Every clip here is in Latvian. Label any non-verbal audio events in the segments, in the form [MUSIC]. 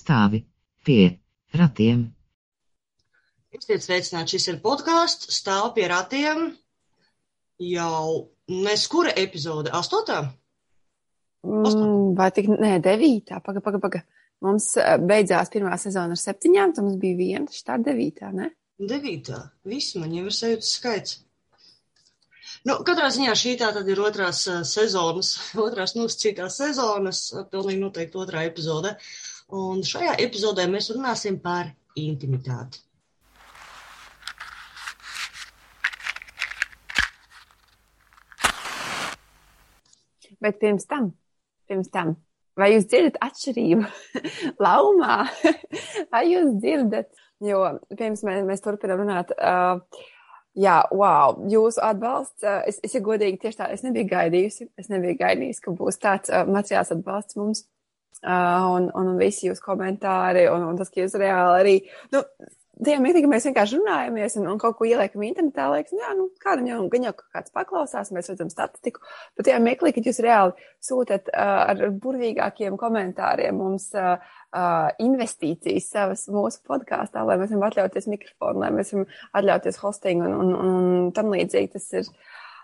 Stāvi pie ratiem. Esiet sveicināti, šis ir podkāsts Stāv pie ratiem. Jau mēs kura epizode? Astotā? Mm, vai tik, nē, devītā, paga, paga, paga. Mums eh, beidzās pirmā sezona ar septiņām, tad mums bija viena, tā ir devītā, ne? Devītā. Viss man jau ir sajūtas skaits. Nu, katrā ziņā šī tā tad ir otrās uh, sezonas, [LAUGHS] otrās nosacītās sezonas, uh, pilnīgi noteikti otrā epizode. Un šajā epizodē mēs runāsim par intimitāti. Bet pirms tam, pirms tam, vai jūs dzirdat atšķirību [LAUGHS] laumā? [LAUGHS] vai jūs dzirdat? Jo pirms mēs, mēs turpinām runāt. Uh, Jā, wow, jūsu atbalsts. Uh, es, es ja godīgi tieši tā, es nebiju gaidījusi. Es nebiju gaidījusi, ka būs tāds uh, materiāls atbalsts mums. Uh, un, un, un visi jūsu komentāri, un, un tas, ka jūs reāli arī, nu, tajā mirklī, ka mēs vienkārši runājamies un, un kaut ko ieliekam internetā, liekas, nu, jā, nu, kādam jau, gan jau kāds paklausās, mēs redzam statistiku, bet tajā mirklī, kad jūs reāli sūtat uh, ar burvīgākiem komentāriem mums uh, uh, investīcijas savas mūsu podkāstā, lai mēs varam atļauties mikrofonu, lai mēs varam atļauties hosting un, un, un, tam līdzīgi, tas ir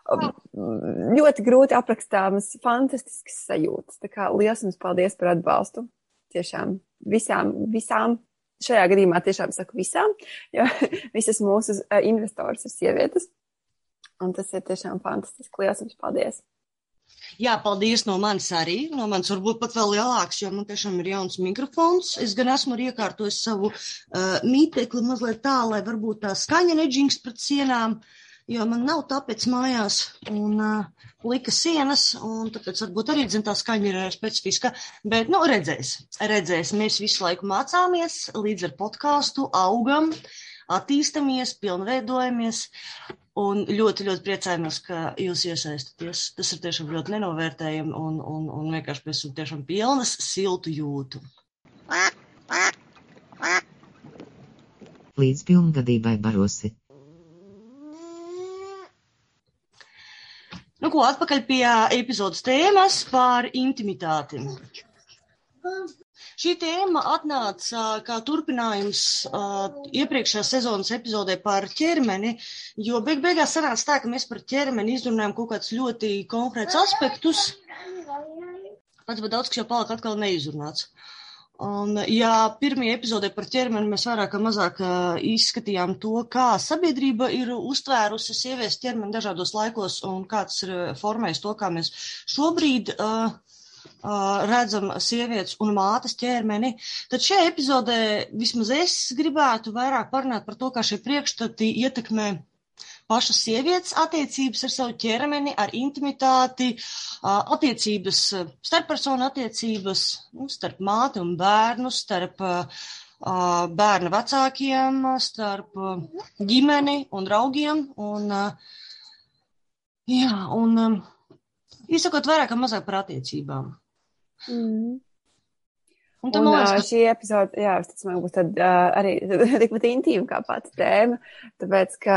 ļoti grūti aprakstāmas, fantastiskas sajūtas. Tā kā liels jums paldies par atbalstu. Tiešām visām, visām šajā gadījumā tiešām saku visām, jo [LAUGHS] visas mūsu uh, investors ir sievietes. Un tas ir tiešām fantastiski. Lielas jums paldies! Jā, paldies no manis arī. No manis varbūt pat vēl lielāks, jo man tiešām ir jauns mikrofons. Es gan esmu iekārtojis savu uh, mītekli mazliet tā, lai varbūt tā skaņa neģings pret sienām. Uh, jo man nav tāpēc mājās un uh, lika sienas, un tāpēc varbūt arī, zin, tā skaņa ir specifiska, bet, nu, redzēs, redzēs, mēs visu laiku mācāmies, līdz ar podkāstu augam, attīstamies, pilnveidojamies, un ļoti, ļoti priecājamies, ka jūs iesaistaties. Tas ir tiešām ļoti nenovērtējami, un, un, un vienkārši mēs esam tiešām pilnas siltu jūtu. Līdz pilngadībai barosi. Nu, ko atpakaļ pie epizodes tēmas par intimitāti. Šī tēma atnāca kā turpinājums uh, iepriekšējā sezonas epizodē par ķermeni, jo beig beigās sanāca tā, ka mēs par ķermeni izrunājam kaut kādus ļoti konkrētus aspektus, pats, bet daudz kas jau palika atkal neizrunāts. Un, ja pirmajā epizodē par ķermeni mēs vairāk vai mazāk uh, izskatījām to, kā sabiedrība ir uztvērusi sievietes ķermeni dažādos laikos un kāds ir formējis to, kā mēs šobrīd uh, uh, redzam sievietes un mātes ķermeni, tad šajā epizodē vismaz es gribētu vairāk parunāt par to, kā šie priekšstati ietekmē pašas sievietes attiecības ar savu ķermeni, ar intimitāti, attiecības, starppersonu attiecības, nu, starp māti un bērnu, starp bērna vecākiem, starp ģimeni un draugiem. Un, jā, un izsakot vairāk vai mazāk par attiecībām. Mm. Un, un liekas, ka... šī epizode, jā, man būs tad uh, arī [LAUGHS] tikpat intīma kā pati tēma, tāpēc, ka,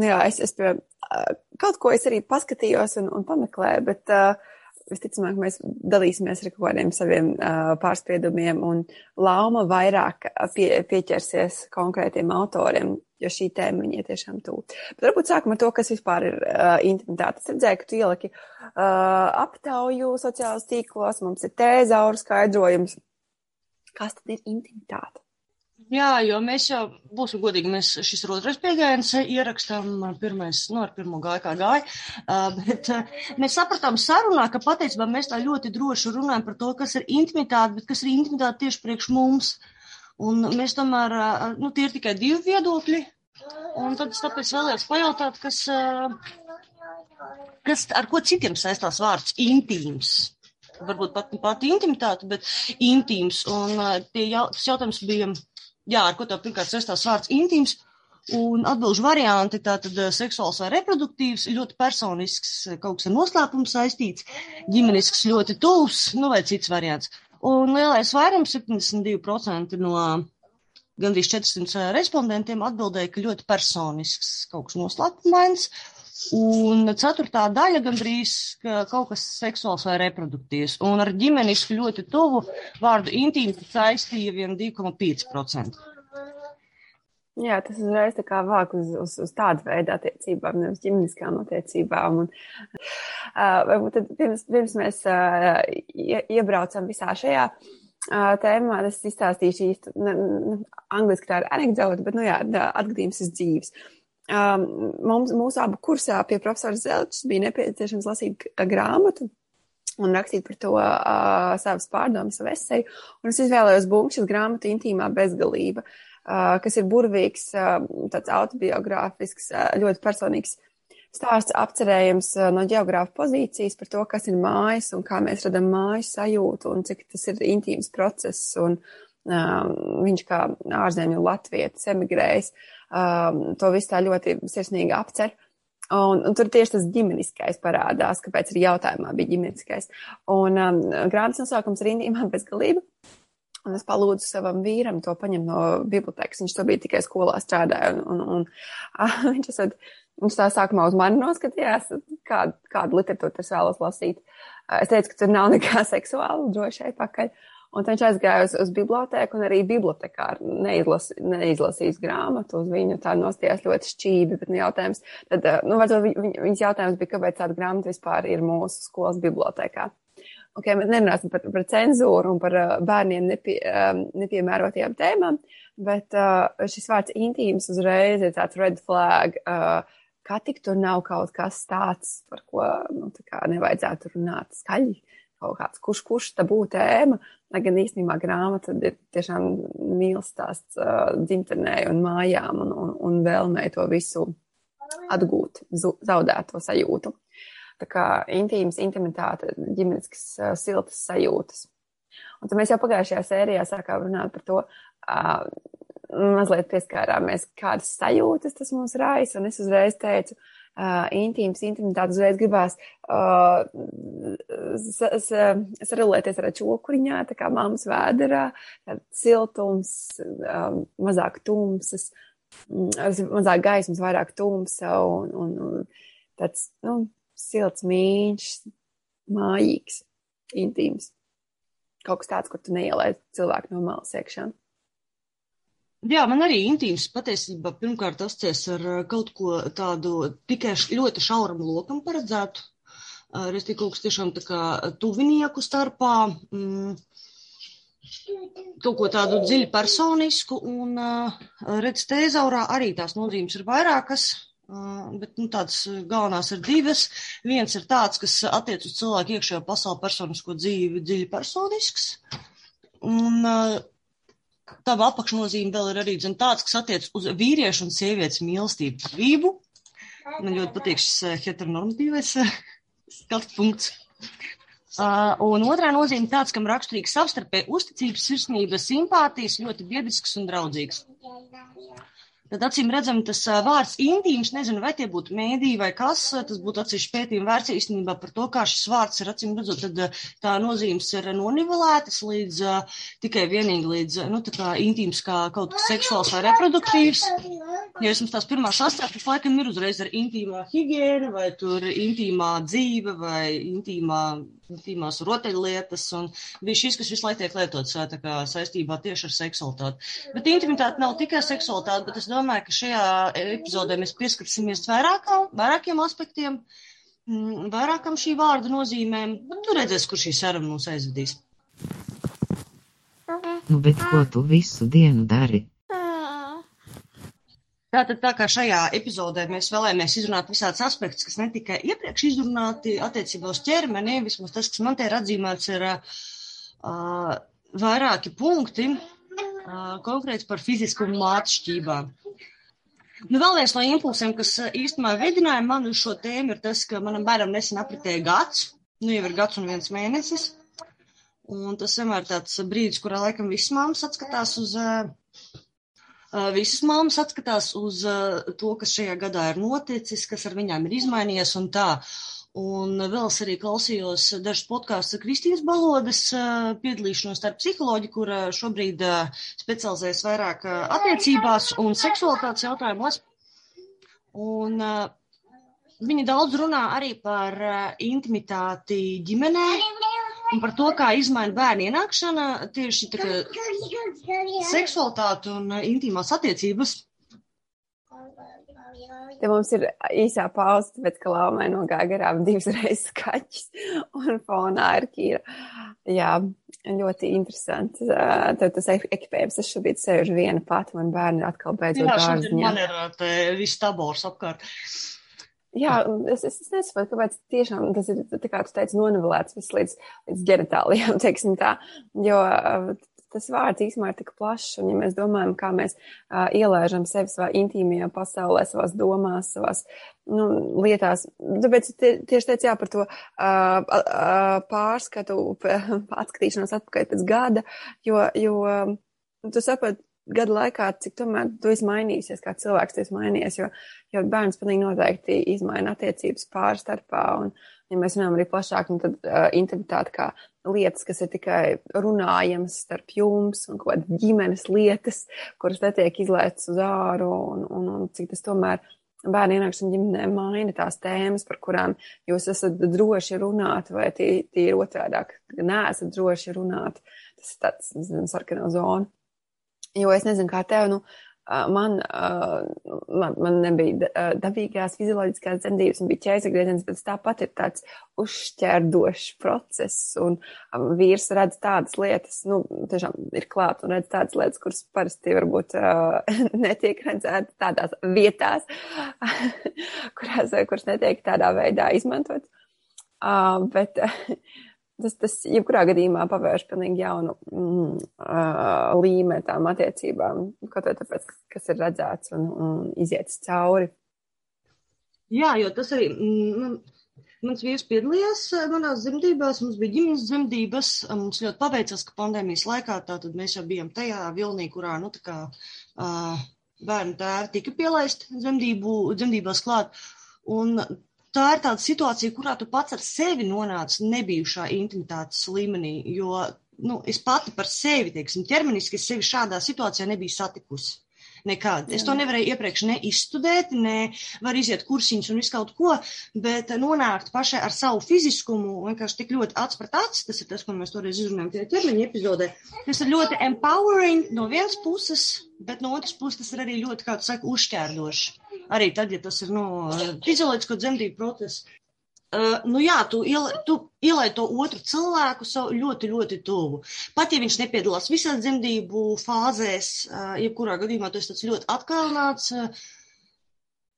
nu jā, es, es pie, uh, kaut ko es arī paskatījos un, un pameklēju, bet uh, visticamāk mēs dalīsimies ar kaut kādiem saviem uh, pārspiedumiem un Lauma vairāk pie, pieķersies konkrētiem autoriem, jo šī tēma viņai tiešām tuvu. Bet varbūt sākam ar to, kas vispār ir uh, intimitāte. Es redzēju, ka tu ieliki uh, aptauju sociālos tīklos, mums ir tēzauru skaidrojums kas tad ir intimitāte? Jā, jo mēs jau, būsim godīgi, mēs šis otrais pieejams ierakstām, pirmais, nu, ar pirmo gāju kā gāja, bet mēs sapratām sarunā, ka patiesībā mēs tā ļoti droši runājam par to, kas ir intimitāte, bet kas ir intimitāte tieši priekš mums. Un mēs tomēr, nu, tie ir tikai divi viedokļi, un tad es tāpēc vēlējos pajautāt, kas, kas ar ko citiem saistās vārds intīms varbūt pat, pat intimitāte, bet intīms. Un uh, jau, tas jautājums bija, jā, ar ko tev pirmkārt saistās vārds intīms. Un atbilžu varianti, tātad seksuāls vai reproduktīvs, ļoti personisks, kaut kas ar noslēpumu saistīts, ģimenisks ļoti tuvs, nu vai cits variants. Un lielais vairums, 72% no gandrīz 400 respondentiem atbildēja, ka ļoti personisks, kaut kas noslēpumains. Un ceturtā daļa gandrīz kaut kas seksuāls vai reproduktīvs. Un ar ģimenisku ļoti tuvu vārdu intīmi saistīja vien 2,5%. Jā, tas uzreiz tā kā vāk uz, uz, uz tādu veidu attiecībām, nevis ģimeniskām attiecībām. Un, uh, tad pirms, pirms mēs uh, iebraucam visā šajā uh, tēmā, es izstāstīšu īsti, ne, ne, angliski tā ir anekdote, bet, nu jā, atgadījums iz dzīves. Um, mums, mūsu abu kursā pie profesora Zelčs bija nepieciešams lasīt grāmatu un rakstīt par to uh, savas pārdomas, savu esēju, un es izvēlējos Bunkšas grāmatu Intīmā bezgalība. Uh, kas ir burvīgs, tāds autobiogrāfisks, ļoti personīgs stāsts apcerējams no geogrāfa pozīcijas par to, kas ir mājas un kā mēs radam mājas sajūtu un cik tas ir intīms process. Un, um, viņš kā ārzemju latvietis emigrējis, um, to visu tā ļoti sirsnīgi apcer. Un, un tur tieši tas ģimeniskais parādās, kāpēc arī jautājumā bija ģimeniskais. Un um, grāmatas nosaukums ir Indijā bezgalība. Un es palūdzu savam vīram to paņemt no bibliotekas. Viņš to bija tikai skolā strādāja. Un, un, un [LAUGHS] ah, viņš, esat, viņš tā sākumā uz mani noskatījās, kādu, kādu literatūru es vēlos lasīt. Es teicu, ka tur nav [LAUGHS] nekā seksuāla, droši šeit pakaļ. Un viņš aizgāja uz, uz biblioteku, un arī bibliotekāri neizlas, neizlasīs grāmatu uz viņu. Tā nostājās ļoti šķīvi, bet nu, jautājums, tad, nu, varbūt viņ, viņas jautājums bija, kāpēc tāda grāmata vispār ir mūsu skolas bibliotekā okay, mēs nerunāsim par, par cenzūru un par uh, bērniem nepie, um, nepiemērotajām tēmām, bet uh, šis vārds intīms uzreiz ir tāds red flag. Uh, kā tik tur nav kaut kas tāds, par ko nu, kā nevajadzētu runāt skaļi, kaut kāds kurš kurš tā būtu tēma, lai gan īstenībā grāmata ir tiešām mīlestāsts uh, dzimtenē un mājām un, un, un vēlmē to visu atgūt, zaudēto sajūtu. Tā kā intīmas, intimitāte, ģimeniskas uh, siltas sajūtas. Un tad mēs jau pagājušajā sērijā sākām runāt par to, uh, mazliet pieskārāmies, kādas sajūtas tas mums raisa, un es uzreiz teicu, uh, intīmas, intimitāte uzreiz gribās uh, sarulēties ar čokuriņā, tā kā mammas vēderā, siltums, um, mazāk tumsas, mazāk gaismas, vairāk tumsa un, un, un tāds, nu, silts, mīļš, mājīgs, intīms. Kaut kas tāds, kur tu neielaid cilvēku no malas iekšā. Jā, man arī intīms patiesībā pirmkārt asociēs ar uh, kaut ko tādu tikai ļoti šauram lokam paredzētu. Uh, Resti kaut kas tiešām tā kā tuvinieku starpā, mm, kaut ko tādu dziļi personisku, un uh, redz tēzaurā arī tās nozīmes ir vairākas. Bet nu, tādas galvenās ir divas. Viens ir tāds, kas attiec uz cilvēku iekšējo pasauli, personisko dzīvi, dziļi personisks. Un tā apakšnozīme vēl ir arī zin, tāds, kas attiec uz vīriešu un sievietes mīlestību brīvu. Man ļoti patīk šis heteronormatīvais skatu punkts. Uh, un otrā nozīme tāds, kam raksturīgs savstarpēji uzticības, sirsnības, simpātijas, ļoti biedrisks un draudzīgs. Tad, acīm redzam, tas vārds intīms, nezinu, vai tie būtu mēdī vai kas, tas būtu atsevišķi pētījumi vērts īstenībā par to, kā šis vārds ir, acīm redzot, tad tā nozīmes ir nonivelētas līdz tikai vienīgi līdz, nu, tā kā intīms kā kaut kas seksuāls vai reproduktīvs. Ja jums tās pirmās asociācijas laikam ir uzreiz ar intīmā higiēna vai tur intīmā dzīve vai intīmā intīmās rotaļlietas, un bija šis, kas visu laiku tiek lietots kā saistībā tieši ar seksualitāti. Bet intimitāte nav tikai seksualitāte, bet es domāju, ka šajā epizodē mēs pieskarsimies vairākām, vairākiem aspektiem, mm, vairākam šī vārda nozīmēm, un tu redzēsi, kur šī saruna mūs aizvedīs. Nu, bet ko tu visu dienu dari? Tātad, tā kā šajā epizodē mēs vēlamies izrunāt visādus aspektus, kas netika iepriekš izrunāti attiecībā uz ķermeni, vismaz tas, kas man te ir atzīmēts, ir uh, vairāki punkti uh, konkrēts par fizisku un mātu šķībām. Nu, vēl viens no impulsiem, kas īstenībā vedināja mani uz šo tēmu, ir tas, ka manam bērnam nesen apritēja gads, nu jau ir gads un viens mēnesis. Un tas vienmēr tāds brīdis, kurā laikam viss māmas atskatās uz uh, Visas mammas atskatās uz to, kas šajā gadā ir noticis, kas ar viņām ir izmainījies un tā. Un vēl es arī klausījos dažus podkāstus ar Kristīnas Balodas piedalīšanos starp psiholoģi, kur šobrīd specializējas vairāk attiecībās un seksualitātes jautājumos. Un viņi daudz runā arī par intimitāti ģimenē un par to, kā izmaina bērnu ienākšana tieši tā kā seksualitāte un uh, intīmās attiecības. Te mums ir īsā pauze, tāpēc, ka laumai nogāja garām divas [LAUGHS] reizes kaķis un fonā ir kīra. Jā, ļoti interesanti. Tad tas ekipējums, es šobrīd sēžu viena pati, man bērni atkal beidzot dārziņā. Man ir te viss tabors apkārt. Jā, es, es, es nesaprotu, kāpēc tiešām tas ir, tā kā tu teici, nonivelēts viss līdz, līdz ģenitālijām, [LAUGHS] teiksim tā, jo tas vārds īstenībā ir tik plašs, un ja mēs domājam, kā mēs uh, ielēžam sevi savā intīmajā pasaulē, savās domās, savās nu, lietās, tāpēc tie, tieši teicu jā par to uh, uh, pārskatu, atskatīšanos atpakaļ pēc gada, jo, jo um, tu saproti, gadu laikā, cik tomēr tu esi mainījusies, kā cilvēks tu esi mainījies, jo, jo bērns pilnīgi noteikti izmaina attiecības pārstarpā, un, ja mēs runājam arī plašāk, nu, tad uh, intimitāte kā lietas, kas ir tikai runājamas starp jums un kaut kādas ģimenes lietas, kuras netiek izlaistas uz āru un, un, un cik tas tomēr bērnu ienākšana ģimenē maina tās tēmas, par kurām jūs esat droši runāt, vai tie, ir otrādāk, ka neesat droši runāt. Tas ir tāds, nezinu, sarkanā zona. Jo es nezinu, kā tev, nu, man, man, man nebija dabīgās fizioloģiskās dzemdības un bija ķēzagrieziens, bet tāpat ir tāds uzšķērdošs process un vīrs redz tādas lietas, nu, tiešām ir klāt un redz tādas lietas, kuras parasti varbūt [LAUGHS] netiek redzētas tādās vietās, [LAUGHS] kurās, kuras netiek tādā veidā izmantotas. Uh, bet [LAUGHS] tas, tas jebkurā gadījumā pavērš pilnīgi jaunu mm, uh, līmeni tām attiecībām, kaut vai tāpēc, kas ir redzēts un, un izietis cauri. Jā, jo tas arī. Mm, Mans vīrs piedalījās manās dzemdībās, mums bija ģimenes dzemdības. Mums ļoti paveicās, ka pandēmijas laikā tātad mēs jau bijām tajā vilnī, kurā, nu, tā kā uh, bērnu tēvi tika pielaisti dzemdību, dzemdībās klāt. Un tā ir tāda situācija, kurā tu pats ar sevi nonāc nebijušā intimitātes līmenī, jo nu, es pati par sevi, teiksim, ķermeniski es sevi šādā situācijā nebiju satikusi. Nekad. Es to nevarēju iepriekš ne izstudēt, ne var iziet kursiņus un visu kaut ko, bet nonākt pašai ar savu fiziskumu vienkārši tik ļoti acs pret acs, tas ir tas, ko mēs toreiz izrunājam tajā ķermeņa epizodē. Tas ir ļoti empowering no vienas puses, bet no otras puses tas ir arī ļoti, kā tu saki, uzšķērdoši arī tad, ja tas ir nu, fizioloģisko dzemdību procesa. Uh, nu jā, tu, iela, tu ielai to otru cilvēku savu ļoti, ļoti tuvu. Pat ja viņš nepiedalās visās dzemdību fāzēs, uh, jebkurā gadījumā tu esi ļoti atkalnāts, uh,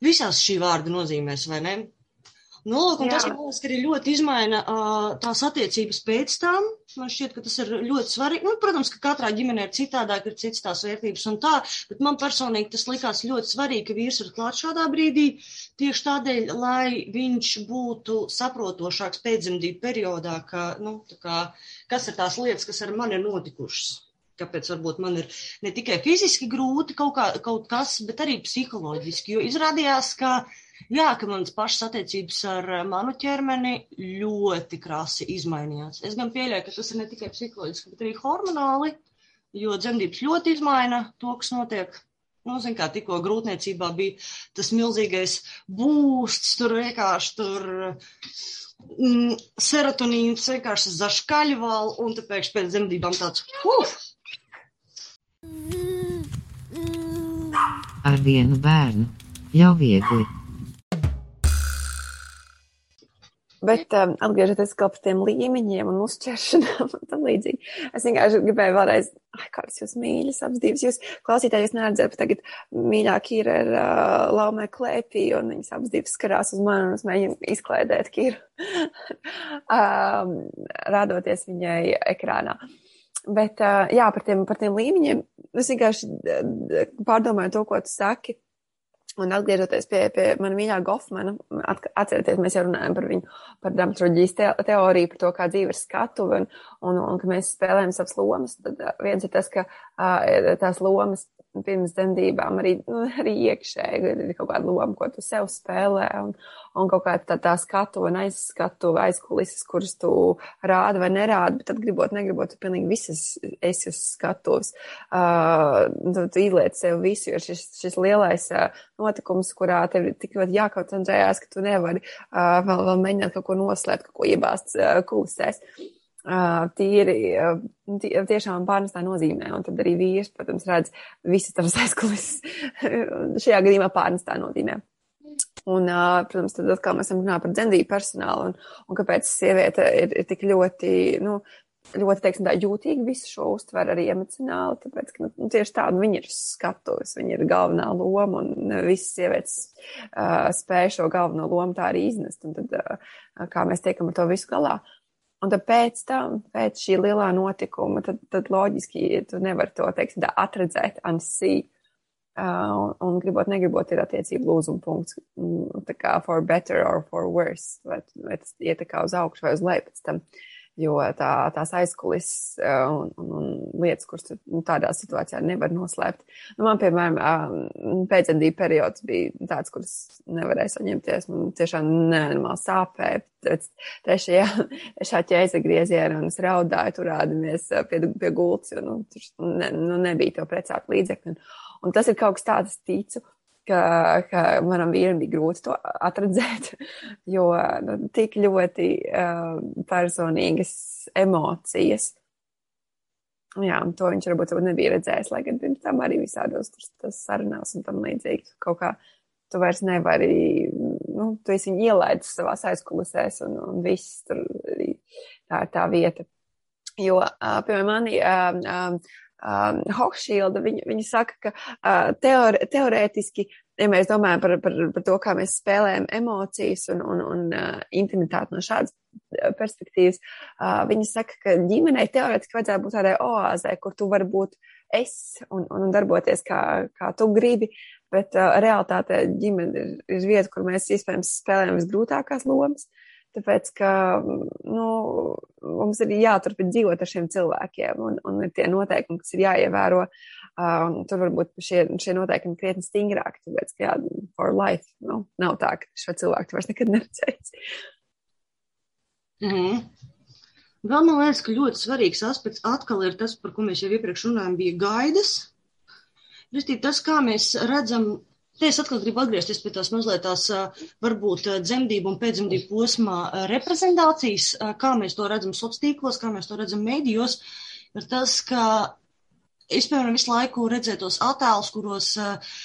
visās šī vārda nozīmēs, vai ne? Nu, lūk, un Jā. tas, man liekas, arī ļoti izmaina uh, tās attiecības pēc tam. Man šķiet, ka tas ir ļoti svarīgi. Nu, protams, ka katrā ģimenē ir citādāk, ir cits tās vērtības un tā, bet man personīgi tas likās ļoti svarīgi, ka vīrs ir klāt šādā brīdī, tieši tādēļ, lai viņš būtu saprotošāks pēcdzemdību periodā, ka, nu, kā, kas ir tās lietas, kas ar mani ir notikušas kāpēc varbūt man ir ne tikai fiziski grūti kaut, kā, kaut kas, bet arī psiholoģiski, jo izrādījās, ka Jā, ka manas pašas attiecības ar eh, manu ķermeni ļoti krasi izmainījās. Es gan pieļauju, ka tas ir ne tikai psiholoģiski, bet arī hormonāli, jo dzemdības ļoti izmaina to, kas notiek. Nu, zin kā, tikko grūtniecībā bija tas milzīgais būsts, tur vienkārši tur mm, serotonīns vienkārši zaškaļval, un pēkšņi pēc dzemdībām tāds, uf! Ar vienu bērnu jau viegli. Bet um, atgriežoties par tiem līmeņiem un uzķeršanām un tam līdzīgi, es vienkārši gribēju vēlreiz, ai, kādas jūs mīļas apzdības, jūs klausītāji, jūs neredzat, bet tagad mīļāk ir ar uh, laumē klēpī un viņas apzdības skarās uz mani un es mēģinu izklaidēt Kiru, [LAUGHS] um, rādoties viņai ekrānā. Bet, uh, jā, par tiem, par tiem līmeņiem, es vienkārši pārdomāju to, ko tu saki. Un atgriežoties pie, pie mana mīļā Gofmana, atcerieties, mēs jau runājam par viņu, par dramaturģijas te, teoriju, par to, kā dzīve ir skatuve un, un, un ka mēs spēlējam savas lomas. Tad viens ir tas, ka uh, tās lomas pirms dzemdībām arī, nu, arī iekšēji ir kaut kāda loma, ko tu sev spēlē, un, un kaut kā tā, tā skatu un aizskatu, aizkulises, kuras tu rādi vai nerādi, bet tad gribot, negribot, tu pilnīgi visas esi uz skatuves. Uh, tu, tu ieliec sev visu, jo šis, šis lielais uh, notikums, kurā tev tik ļoti jākoncentrējās, ka tu nevari uh, vēl, vēl mēģināt kaut ko noslēpt, kaut ko iebāzt uh, kulisēs. Uh, tīri, tiešām pārnestā nozīmē, un tad arī vīrs, protams, redz visas tavas [LAUGHS] aizkulisses šajā gadījumā pārnestā nozīmē. Un, protams, tad atkal mēs esam runājuši par dzemdību personālu un, un kāpēc sieviete ir, ir tik ļoti, nu, ļoti, teiksim, tā jūtīgi visu šo uztver arī emocionāli, tāpēc, ka, nu, tieši tā, nu, viņi ir skatuves, viņi ir galvenā loma un visas sievietes uh, spēj šo galveno lomu tā arī iznest, un tad, uh, kā mēs tiekam ar to visu galā. Un tad pēc tam, pēc šī lielā notikuma, tad, tad loģiski tu nevari to, teiksim, tā atredzēt, unsee. Uh, un, un gribot, negribot, ir attiecība lūzuma punkts, mm, tā kā for better or for worse, vai, vai tas iet tā kā uz augšu vai uz leju pēc tam. Uh, jo tā, tās aizkulis un, un, un lietas, kuras nu, tādā situācijā nevar noslēpt. Nu, man, piemēram, pēcdzemdību periods bija tāds, kuras nevarēja saņemties. Man tiešām nenormāli sāpēja. Trešajā, trešā ķēze griezienā un es raudāju, turādamies uh, pie, pie gultas, jo nu, tur ne, nu, nebija to precāt līdzekļu. Un, un tas ir kaut kas tāds, ticu, ka, ka manam vīram bija grūti to atradzēt, [LAUGHS] jo nu, tik ļoti uh, personīgas emocijas. Jā, to viņš varbūt nebija redzējis, lai gan pirms tam arī visādos sarunās un tam līdzīgi. Kaut kā tu vairs nevari, nu, tu esi ielaidis savās aizkulisēs un, un viss tur tā ir tā vieta. Jo, uh, piemēram, mani uh, um, Hochschilda, viņa, viņa saka, ka uh, teore, teorētiski, ja mēs domājam par, par, par to, kā mēs spēlējam emocijas un, un, un uh, intimitāti no šādas perspektīvas, uh, viņa saka, ka ģimenei teorētiski vajadzētu būt tādai oāzē, kur tu vari būt es un, un darboties kā, kā tu gribi, bet uh, realitāte ģimene ir, ir vieta, kur mēs iespējams spēlējam visgrūtākās lomas. Uh, Tāpēc, ka nu, mums ir jāturpina dzīvot ar šiem cilvēkiem, un, un ir tie noteikumi, kas ir jāievēro. Uh, tur varbūt šie, šie noteikumi krietni stingrāki, tāpēc, ka jā, for life nu, nav tā, ka šo cilvēku vairs nekad neredzēs. Mm -hmm. Vēl man liekas, ka ļoti svarīgs aspekts atkal ir tas, par ko mēs jau iepriekš runājām, bija gaidas. Protams, tas, kā mēs redzam es atkal gribu atgriezties pie tās mazliet tās varbūt dzemdību un pēcdzemdību posmā reprezentācijas, kā mēs to redzam sociālos tīklos, kā mēs to redzam medijos, ir tas, ka es, piemēram, visu laiku redzēju tos attēlus, kuros uh,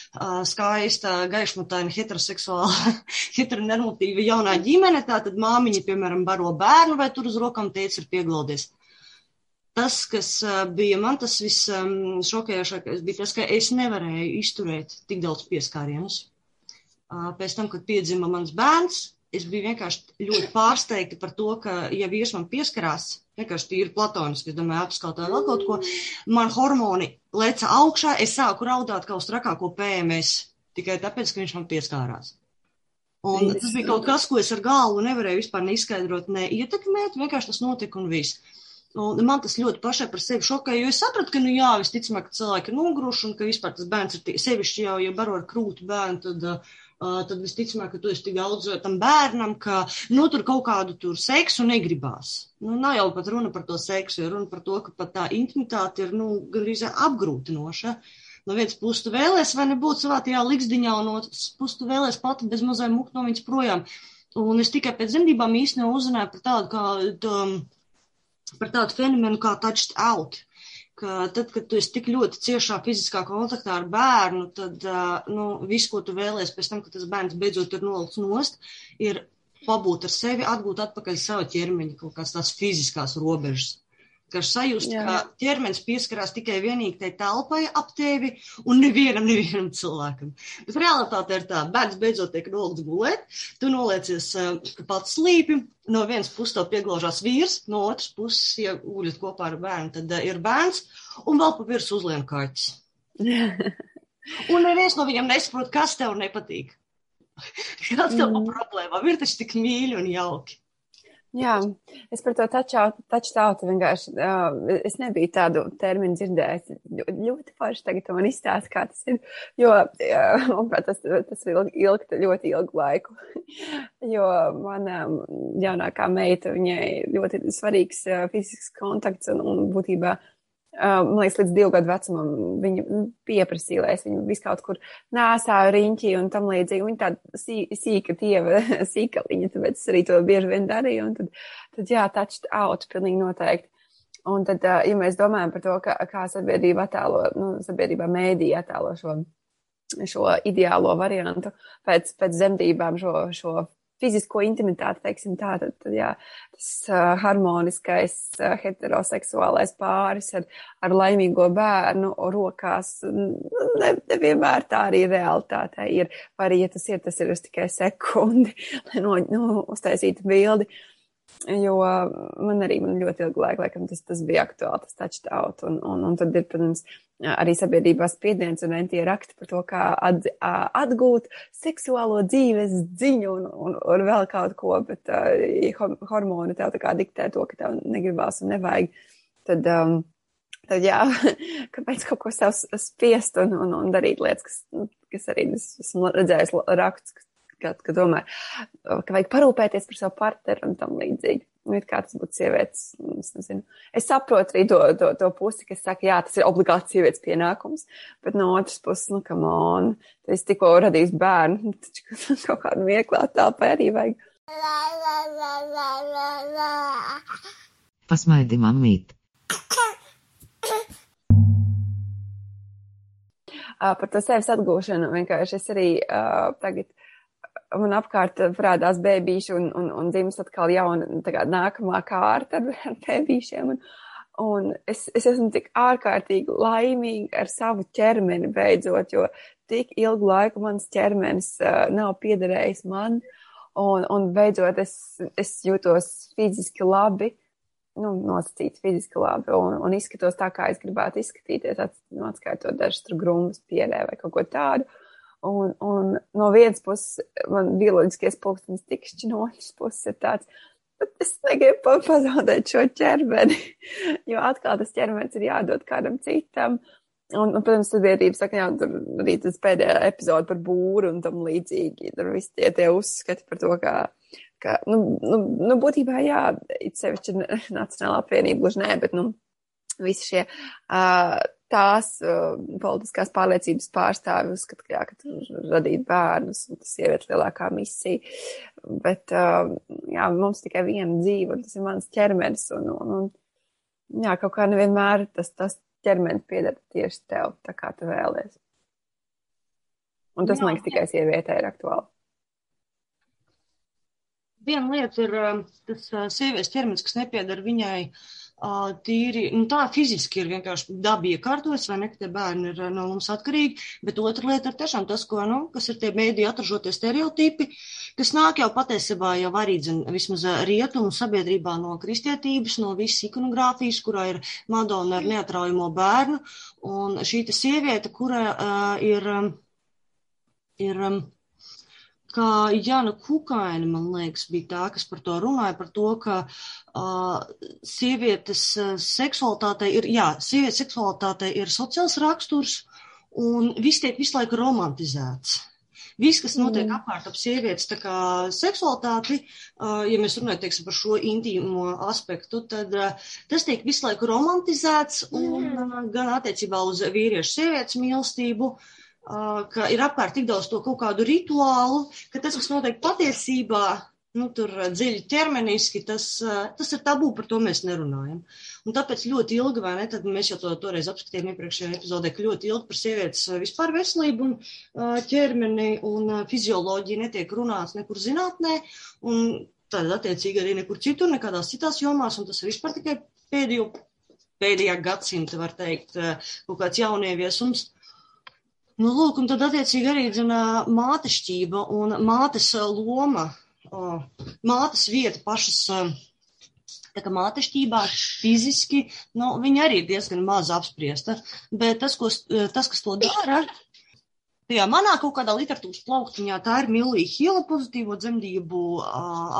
skaista, gaišmutaina, heteroseksuāla, [LAUGHS] heteronormatīva jaunā ģimene, tātad māmiņa, piemēram, baro bērnu vai tur uz rokām teica ir pieglaudies. Tas, kas bija man tas visšokējošākais, bija tas, ka es nevarēju izturēt tik daudz pieskārienus. Pēc tam, kad piedzima mans bērns, es biju vienkārši ļoti pārsteigta par to, ka, ja vīrs man pieskarās, vienkārši tīri platoniski, es domāju, apskautā vēl kaut ko, man hormoni leca augšā, es sāku raudāt kā uz trakāko PMS, tikai tāpēc, ka viņš man pieskārās. Un tas bija kaut kas, ko es ar galvu nevarēju vispār neizskaidrot, ne ietekmēt, vienkārši tas notika un viss. Un man tas ļoti pašai par sevi šokēja, jo es sapratu, ka, nu jā, visticamāk, cilvēki ir noguruši un ka vispār tas bērns ir tie, sevišķi jau, ja baro ar krūtu bērnu, tad, uh, tad visticamāk, ka tu esi tik daudz tam bērnam, ka, nu, tur kaut kādu tur seksu negribās. Nu, nav jau pat runa par to seksu, ir runa par to, ka pat tā intimitāte ir, nu, gandrīz apgrūtinoša. No vienas puses tu vēlēs vai nebūt savā tajā liksdiņā, un no otras puses tu vēlēs pati bez mazai mukt no viņas projām. Un es tikai pēc dzemdībām īstenībā uzzināju par tādu kā, tā, par tādu fenomenu kā touched out. Ka tad, kad tu esi tik ļoti ciešā fiziskā kontaktā ar bērnu, tad nu, viss, ko tu vēlēsies pēc tam, kad tas bērns beidzot ir nolikts nost, ir pabūt ar sevi, atgūt atpakaļ savu ķermeņa kaut kādas tās fiziskās robežas ka sajust, Jā. ka ķermenis pieskarās tikai vienīgi tai telpai ap tevi un nevienam, nevienam cilvēkam. Bet realitāte ir tā, bērns beidzot tiek nolikts gulēt, tu noliecies uh, pats slīpi, no vienas puses tev pieglaužās vīrs, no otras puses, ja guļat kopā ar bērnu, tad uh, ir bērns un vēl pa virs uzlien kaķis. [LAUGHS] un neviens no viņiem nesaprot, kas tev nepatīk. [LAUGHS] Kāds tev mm. problēmām ir taču tik mīļi un jauki. Jā, es par to touch-tautu vienkārši, uh, es nebiju tādu terminu dzirdējis. Ļoti forši tagad man izstāst, kā tas ir, jo, uh, manuprāt, tas, tas ir ilgt ļoti ilgu laiku. [LAUGHS] jo mana jaunākā meita, viņai ļoti svarīgs uh, fizisks kontakts un, un būtībā man liekas, līdz divu gadu vecumam viņa pieprasīja, lai es viņu visu kaut kur nēsāju riņķī un tam līdzīgi. Viņa tāda sī, sīka tieva, [LAUGHS] sīkaliņa, tāpēc es arī to bieži vien darīju. Un tad, tad jā, touched out, pilnīgi noteikti. Un tad, ja mēs domājam par to, kā, kā sabiedrība attēlo, nu, sabiedrībā mēdī attēlo šo, šo ideālo variantu pēc, pēc zemdībām, šo, šo fizisko intimitāti, teiksim tā, tad, tad jā, tas uh, harmoniskais uh, heteroseksuālais pāris ar, ar laimīgo bērnu rokās, ne, nevienmēr tā arī realitātē ir, vai arī, ja tas ir, tas ir uz tikai sekundi, [LAUGHS] lai no, nu, uztaisītu bildi. Uh, Jo man arī man ļoti ilgu laiku, laikam, tas, tas bija aktuāli, tas touched out. Un, un, un tad ir, protams, arī sabiedrībā spiediens un entie raksti par to, kā at, atgūt seksuālo dzīves dziņu un, un, un vēl kaut ko, bet uh, hormoni tev tā kā diktē to, ka tev negribās un nevajag. Tad, um, tad jā, [LAUGHS] kāpēc kaut ko sev spiest un, un, un darīt lietas, kas, nu, kas arī es esmu redzējis rakstus, kad, kad domā, ka vajag parūpēties par savu partneri un tam līdzīgi. Nu, it kā tas būtu sievietes, es nezinu. Es saprotu arī to, to, to pusi, kas saka, jā, tas ir obligāti sievietes pienākums, bet no otras puses, nu, kam on, es tikko radīju bērnu, taču [LAUGHS] kaut kādu vieglā tāpai arī vajag. Pasmaidi, mamīt. Par to sevis atgūšanu vienkārši es arī uh, tagad man apkārt parādās bērnīši un, un, un dzimst atkal jauna, tā kā nākamā kārta [LAUGHS] ar, bērnīšiem. Un, un es, es esmu tik ārkārtīgi laimīga ar savu ķermeni beidzot, jo tik ilgu laiku mans ķermenis uh, nav piederējis man. Un, un beidzot es, es jūtos fiziski labi, nu, nosacīts fiziski labi un, un izskatos tā, kā es gribētu izskatīties, atskaitot dažas tur grumbas pierē vai kaut ko tādu. Uh, Un, un no vienas puses man bioloģiskais pulkstenis tikšķi, no otras puses ir tāds, bet es negribu pazaudēt šo ķermeni, [LAUGHS] jo atkal tas ķermenis ir jādod kādam citam. Un, un protams, sabiedrība saka, jā, tur arī tas pēdējā epizoda par būru un tam līdzīgi. Tur viss tie, tie uzskati par to, kā, ka, nu, nu, nu, būtībā jā, it sevišķi Nacionālā apvienība gluži nē, bet, nu, visi šie uh, tās uh, politiskās pārliecības pārstāvi uzskata, ka, jā, ka tur radīt bērnus, un tas sievietes lielākā misija. Bet, uh, jā, mums tikai viena dzīve, un tas ir mans ķermenis, un, un, un jā, kaut kā nevienmēr tas, tas ķermenis pieder tieši tev, tā kā tu vēlies. Un tas, jā, man liekas, tikai sievietē ir aktuāli. Viena lieta ir tas sievietes ķermenis, kas nepiedara viņai uh, tīri, nu tā fiziski ir vienkārši dabi iekārtojas, vai ne, ka tie bērni ir no mums atkarīgi, bet otra lieta ir tiešām tas, ko, nu, kas ir tie mēdī atražotie stereotipi, kas nāk jau patiesībā jau arī, zin, vismaz rietumu sabiedrībā no kristietības, no visas ikonogrāfijas, kurā ir Madonna ar neatraujamo bērnu, un šī sieviete, kura uh, ir, ir um, kā Jana Kukaina, man liekas, bija tā, kas par to runāja, par to, ka uh, sievietes seksualitātei ir, jā, sievietes seksualitātei ir sociāls raksturs, un viss tiek visu laiku romantizēts. Viss, kas notiek mm. apkārt ap sievietes seksualitāti, uh, ja mēs runājam, teiksim, par šo intīmo aspektu, tad uh, tas tiek visu laiku romantizēts, un uh, gan attiecībā uz vīriešu sievietes mīlestību, ka ir apkārt tik daudz to kaut kādu rituālu, ka tas, kas notiek patiesībā, nu, tur dziļi ķermeniski, tas, tas ir tabū, par to mēs nerunājam. Un tāpēc ļoti ilgi, vai ne, tad mēs jau to toreiz apskatījām iepriekšējā epizodē, ka ļoti ilgi par sievietes vispār veselību un ķermeni un fizioloģiju netiek runāts nekur zinātnē, un tad attiecīgi arī nekur citur, nekādās citās jomās, un tas ir vispār tikai pēdējo, pēdējā gadsimta, var teikt, kaut kāds jaunieviesums. Nu, lūk, un tad attiecīgi arī dzinā, mātešķība un mātes loma, mātes vieta pašas, tā kā mātešķībā fiziski, nu, viņa arī ir diezgan maz apspriesta, bet tas, ko, tas kas to dara, tajā manā kaut kādā literatūras plauktiņā tā ir Milija Hila pozitīvo dzemdību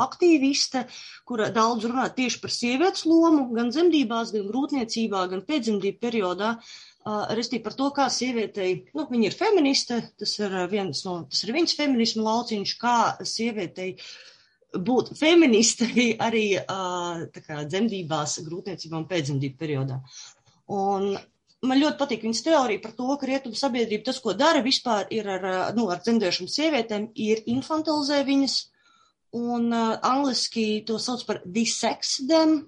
aktīviste, kura daudz runā tieši par sievietes lomu, gan dzemdībās, gan grūtniecībā, gan pēcdzemdību periodā. Uh, Restīvi par to, kā sievietei, nu, viņa ir feministe, tas ir viens no, tas ir viņas feminisma lauciņš, kā sievietei būt feministei [LAUGHS] arī kā dzemdībās, grūtniecībā un pēcdzemdību periodā. Un man ļoti patīk viņas teorija par to, ka rietumu sabiedrība tas, ko dara vispār, ir ar, nu, ar dzemdēšanu sievietēm, ir infantilizē viņas, un uh, angliski to sauc par disex them.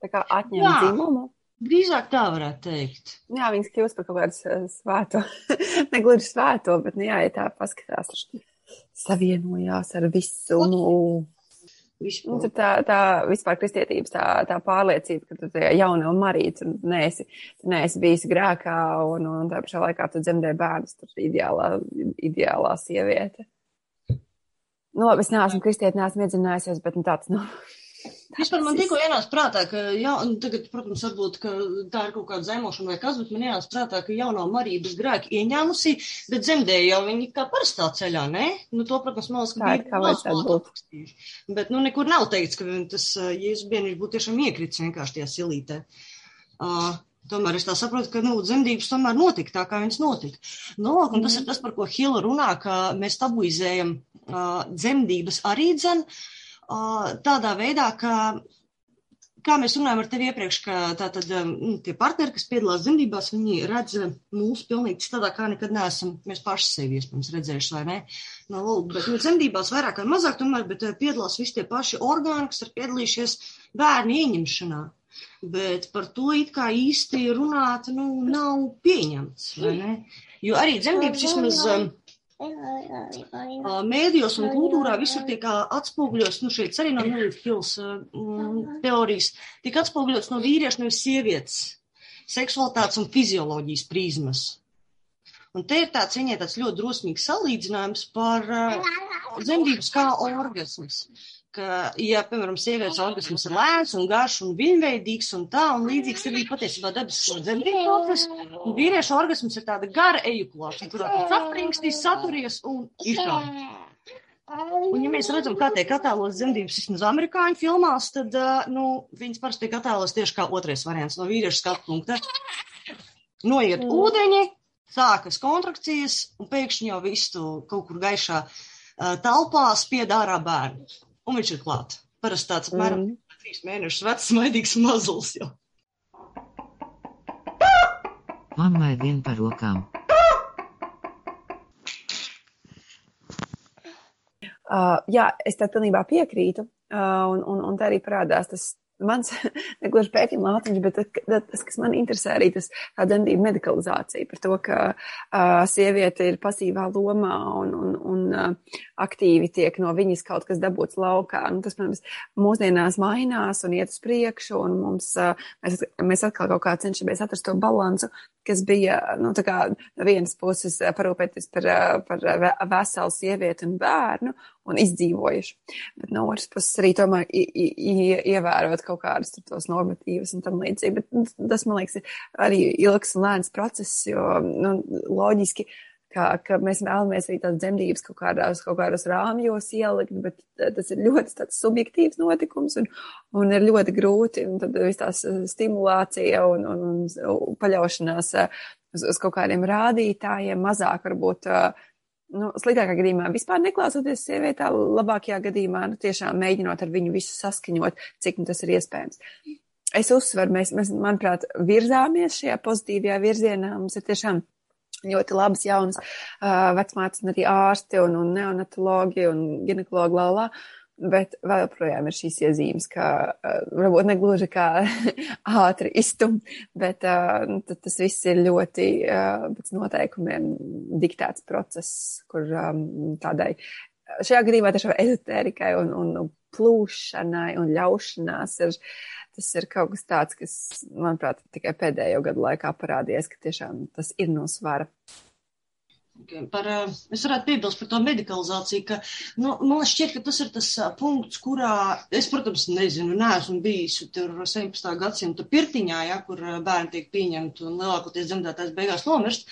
Tā kā atņem Jā. dzimumu. Drīzāk tā varētu teikt. Jā, viņas kļūst par kaut kādu svēto, [LAUGHS] ne gluži svēto, bet, nu jā, ja tā paskatās, savienojās ar visu, nu, Vispār. Nu, tā, tā vispār kristietības tā, tā pārliecība, ka tu jauna un marīts un neesi, tu neesi bijis grēkā un, un tā pašā laikā tu dzemdē bērnus, tur ideālā, ideālā sieviete. Nu, labi, es neesmu kristieti, neesmu iedzinājusies, bet nu, tāds, nu, Vispār man tikko ienāca prātā, ka, jā, tagad, protams, varbūt, ka tā ir kaut kāda zemošana vai kas, bet man ienāca prātā, ka jaunā Marija bez grēka ieņēmusi, bet dzemdēja jau viņi kā parastā ceļā, ne? Nu, to, protams, man liekas, ka bija būt. Bet, nu, nekur nav teikts, ka tas Jēzus bērniņš būtu tiešām iekrits vienkārši tajā silītē. Uh, Tomēr es tā saprotu, ka nu, dzemdības tomēr notika tā, kā viņas notika. Nu, un tas ir tas, par ko Hila runā, ka mēs tabuizējam uh, dzemdības arī dzen. Uh, tādā veidā, ka, kā mēs runājam ar tevi iepriekš, ka tātad nu, tie partneri, kas piedalās dzemdībās, viņi redz mūsu pilnīgi citādā, kā nekad neesam mēs paši sevi iespējams redzējuši, vai ne? No, lūk, bet nu, dzemdībās vairāk vai mazāk tomēr, bet piedalās visi tie paši orgāni, kas ir piedalījušies bērnu ieņemšanā. Bet par to it kā īsti runāt, nu, nav pieņemts, vai ne? Jo arī dzemdības vismaz. Um, Mēdījos un kultūrā visur tiek atspoguļots, nu šeit arī no Milita Hils mm, teorijas, tiek atspoguļots no vīrieša, nevis sievietes, seksualitātes un fizioloģijas prizmas. Un te ir tāds viņai tāds ļoti drosmīgs salīdzinājums par uh, dzemdības kā orgasms ka, ja, piemēram, sievietes orgasms ir lēns un garš un viņveidīgs un tā, un līdzīgs ir arī patiesībā dabas dzemdību process, un vīriešu orgasms ir tāda gara ejakulācija, kurā tu sapringstīs, saturies un ir tā. Un, ja mēs redzam, kā tiek attēlotas dzemdības vismaz amerikāņu filmās, tad, nu, viņas parasti tiek attēlotas tieši kā otrais variants no vīriešu skatu punkta. Noiet mm. ūdeņi, sākas kontrakcijas, un pēkšņi jau visu kaut kur gaišā uh, telpā spied ārā bērnu un viņš ir klāt. Parasti tāds apmēram mm. trīs mēnešus vecs, maidīgs mazulis jau. Mammai vien par rokām. Uh, jā, es tā pilnībā piekrītu, uh, un, un, un tā arī parādās tas mans [LAUGHS] negluži pēkļu māciņš, bet tas, kas man interesē arī tas dzemdību medikalizācija par to, ka uh, sieviete ir pasīvā lomā un, un, un uh, aktīvi tiek no viņas kaut kas dabūts laukā. Nu, tas, protams, mūsdienās mainās un iet uz priekšu, un mums, uh, mēs, mēs atkal kaut kā cenšamies atrast to balansu, kas bija, nu, tā kā no vienas puses parūpēties par, par veselu sievieti un bērnu un izdzīvojuši. Bet no otras puses arī tomēr ievērot kaut kādus tos normatīvus un tam līdzīgi. Bet nu, tas, man liekas, ir arī ilgs un lēns process, jo, nu, loģiski, ka, ka mēs vēlamies arī tādas dzemdības kaut kādās, kaut kādos rāmjos ielikt, bet tas ir ļoti subjektīvs notikums un, un ir ļoti grūti, un tad viss tās stimulācija un, un, un paļaušanās uz, uz kaut kādiem rādītājiem mazāk varbūt uh, nu, sliktākā gadījumā vispār neklausoties sievietā, labākajā gadījumā nu, tiešām mēģinot ar viņu visu saskaņot, cik nu tas ir iespējams. Es uzsveru, mēs, mēs, manuprāt, virzāmies šajā pozitīvajā virzienā. Mums ir tiešām ļoti labas jaunas uh, vecmātes un arī ārsti un, un neonatologi un ginekologi laulā. Bet vēl joprojām ir šīs iezīmes, ka uh, varbūt negluži kā [LAUGHS] ātri iztum, bet uh, tas viss ir ļoti uh, pēc noteikumiem diktēts process, kur um, tādai šajā gadījumā tiešām ezotērikai un, un plūšanai un ļaušanās ir, tas ir kaut kas tāds, kas, manuprāt, tikai pēdējo gadu laikā parādījies, ka tiešām tas ir no svara. Par, es varētu piebilst par to medikalizāciju, ka nu, man šķiet, ka tas ir tas punkts, kurā es, protams, nezinu, neesmu bijis tur 17. gadsimta pirtiņā, ja, kur bērni tiek pieņemti un lielākoties dzemdētājs beigās nomirst.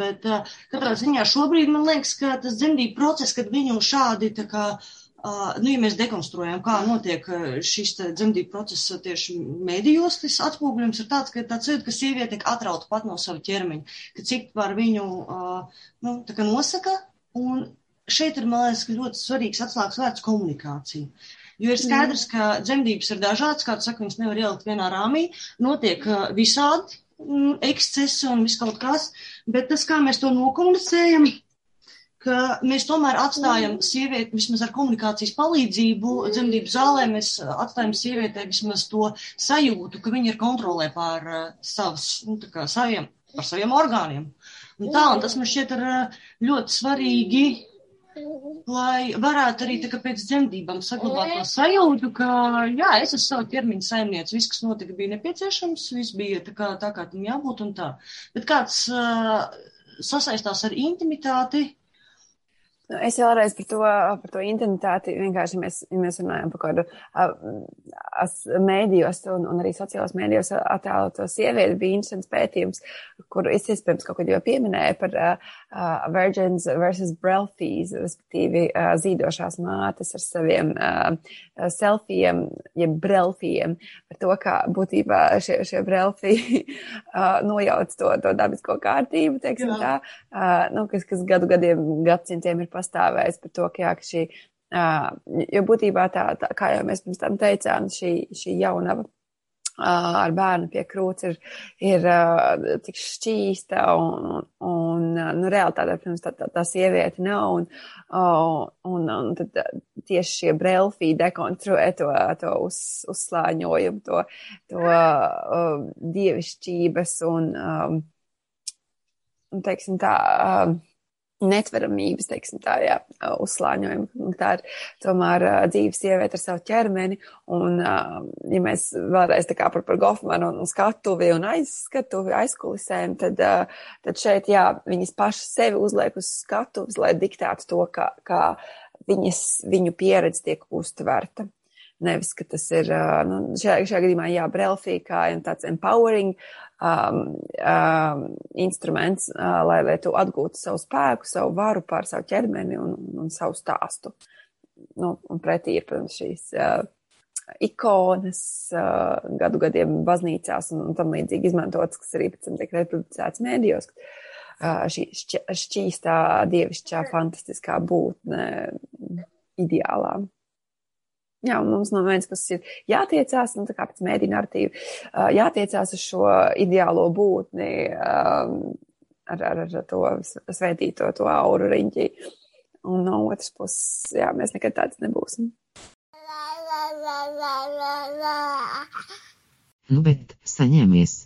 Bet katrā ziņā šobrīd man liekas, ka tas dzemdību process, kad viņu šādi tā kā Uh, nu, ja mēs dekonstruējam, kā notiek šis dzemdību process tieši medijos, tas atspoguļojums ir tāds, ka tāds jūtas, ka sieviete tiek atrauta pat no sava ķermeņa, ka cik par viņu nu, nosaka. Un šeit ir, man liekas, ļoti svarīgs atslēgas vērts komunikācija. Jo ir skaidrs, ka dzemdības ir dažādas, kā tu saki, viņas nevar ielikt vienā rāmī, notiek visādi mm, ekscesi un viss kaut kas, bet tas, kā mēs to nokomunicējam, ka mēs tomēr atstājam sievieti, vismaz ar komunikācijas palīdzību, dzemdību zālē, mēs atstājam sievietē vismaz to sajūtu, ka viņa ir kontrolē pār uh, savas, nu, tā kā saviem, par saviem orgāniem. Un tā, un tas man šķiet ir uh, ļoti svarīgi, lai varētu arī tā kā pēc dzemdībām saglabāt to sajūtu, ka, jā, es esmu savu ķermeņa saimniec, viss, kas notika, bija nepieciešams, viss bija tā kā, tā kā tam jābūt un tā. Bet kāds uh, sasaistās ar intimitāti, Nu, es vēlreiz par to, par to intimitāti vienkārši, mēs, mēs runājam par kādu mēdījos un, un arī sociālās mēdījos attēloto sievieti, bija interesants pētījums, kur es iespējams kaut kad jau pieminēju par uh, virgins versus brelfies, respektīvi uh, zīdošās mātes ar saviem uh, selfijiem, jeb brelfijiem, par to, kā būtībā šie, šie brelfiji [LAUGHS] uh, nojauc to, to dabisko kārtību, teiksim Jā. tā, uh, nu, kas, kas gadu gadiem, gadsimtiem ir pastāvējis par to, ka, jā, ka šī, uh, jo būtībā tā, tā, kā jau mēs pirms tam teicām, šī, šī jaunava uh, ar bērnu pie krūts ir, ir tik šķīsta un, un, nu, realitātē, protams, tā, tā, tā sieviete nav un, un, un tad tieši šie brelfī dekonstruē to, to uz, uzslāņojumu, to, to uh, dievišķības un, um, un teiksim tā, uh, netveramības, teiksim tā, jā, uzslāņojuma. Tā ir tomēr dzīves sieviete ar savu ķermeni, un, ja mēs vēlreiz tā kā par, par Gofmanu un skatuvi un aizskatuvi, aizkulisēm, tad, tad šeit, jā, viņas pašas sevi uzliek uz skatuves, lai diktētu to, kā, kā viņas, viņu pieredze tiek uztverta. Nevis, ka tas ir, nu, šajā, šajā gadījumā, jā, Brelfī kā tāds empowering um, um, instruments, uh, lai, lai tu atgūtu savu spēku, savu varu pār savu ķermeni un, un savu stāstu. Nu, un pretī ir, protams, šīs uh, ikonas uh, gadu gadiem baznīcās un, un tam līdzīgi izmantotas, kas arī pēc tam tiek reproducēts mēdījos. Uh, šī šķ šķīstā, dievišķā, fantastiskā būtne ideālā. Jā, un mums no vienas puses ir jātiecās, nu, tā kā pēc mēdī narratīva, jātiecās uz šo ideālo būtni um, ar, ar, ar to svētīto, to auru riņķi. Un no otras puses, jā, mēs nekad tāds nebūsim. Nu, bet saņēmies.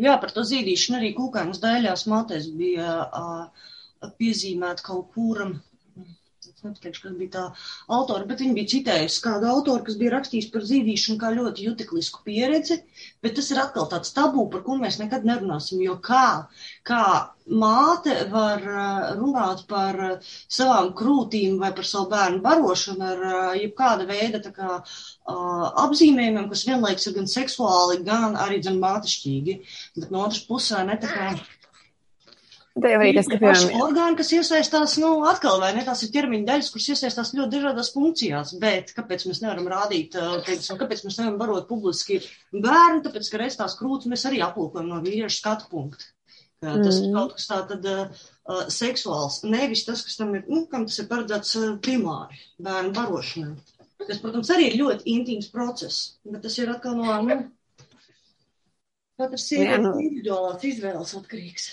Jā, par to zīdīšanu arī kūkainas daļās matēs bija uh, piezīmēta kaut kuram es nepateikšu, kas bija tā autora, bet viņa bija citējusi kādu autoru, kas bija rakstījis par zīdīšanu kā ļoti juteklisku pieredzi, bet tas ir atkal tāds tabū, par ko mēs nekad nerunāsim, jo kā, kā māte var uh, runāt par uh, savām krūtīm vai par savu bērnu barošanu ar uh, jebkāda veida tā kā apzīmējumiem, kas vienlaiks ir gan seksuāli, gan arī, gan mātišķīgi, bet no otras pusē ne tā kā Tā jau arī tas, ka, piemēram, orgāni, kas iesaistās, nu, atkal, vai ne, tās ir ķermeņa daļas, kuras iesaistās ļoti dažādās funkcijās, bet kāpēc mēs nevaram rādīt, teiksim, kāpēc mēs nevaram barot publiski bērnu, tāpēc, ka reiz tās krūtis mēs arī aplūkojam no vīriešu skatu punktu. Tas mm. ir kaut kas tā tad uh, seksuāls, nevis tas, kas tam ir, nu, kam tas ir paredzēts uh, primāri bērnu barošanai. Tas, protams, arī ir ļoti intīms process, bet tas ir atkal no, nu, katras sievietes nu. individuālās izvēles atkarīgs.